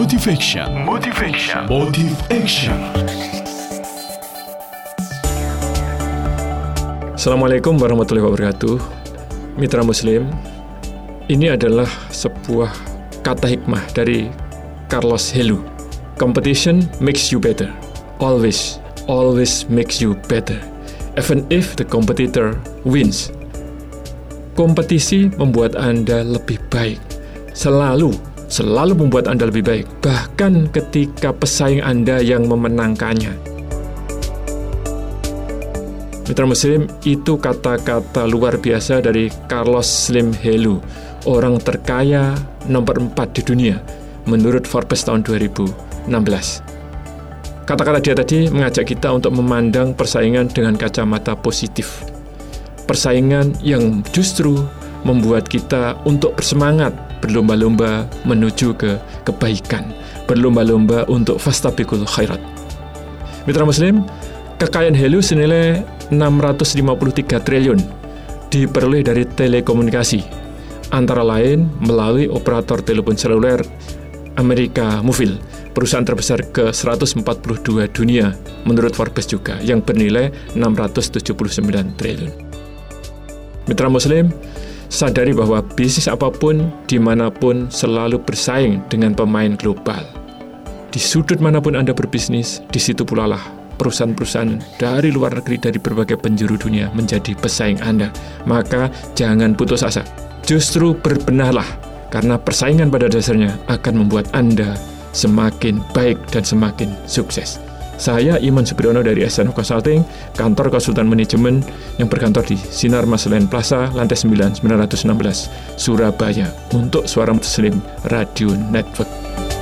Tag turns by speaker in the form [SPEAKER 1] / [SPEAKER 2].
[SPEAKER 1] Motivation. Motivation. Motive Action.
[SPEAKER 2] Assalamualaikum warahmatullahi wabarakatuh. Mitra Muslim, ini adalah sebuah kata hikmah dari Carlos Helu. Competition makes you better. Always, always makes you better. Even if the competitor wins. Kompetisi membuat Anda lebih baik. Selalu selalu membuat Anda lebih baik, bahkan ketika pesaing Anda yang memenangkannya. Mitra Muslim, itu kata-kata luar biasa dari Carlos Slim Helu, orang terkaya nomor 4 di dunia, menurut Forbes tahun 2016. Kata-kata dia tadi mengajak kita untuk memandang persaingan dengan kacamata positif. Persaingan yang justru membuat kita untuk bersemangat berlomba-lomba menuju ke kebaikan, berlomba-lomba untuk fastabikul khairat. Mitra Muslim, kekayaan Helu senilai 653 triliun diperoleh dari telekomunikasi, antara lain melalui operator telepon seluler Amerika Movil, perusahaan terbesar ke-142 dunia menurut Forbes juga, yang bernilai 679 triliun. Mitra Muslim, sadari bahwa bisnis apa pun, di mana pun, selalu bersaing dengan pemain global. Di sudut mana pun Anda berbisnis, di situ pula lah perusahaan-perusahaan dari luar negeri dari berbagai penjuru dunia menjadi pesaing Anda. Maka jangan putus asa. Justru berbenahlah, karena persaingan pada dasarnya akan membuat Anda semakin baik dan semakin sukses. Saya Iman Supriyono dari SN Consulting, kantor konsultan manajemen yang berkantor di Sinar Maslen Plaza, lantai 9, 916, Surabaya, untuk Suara Muslim Radio Network.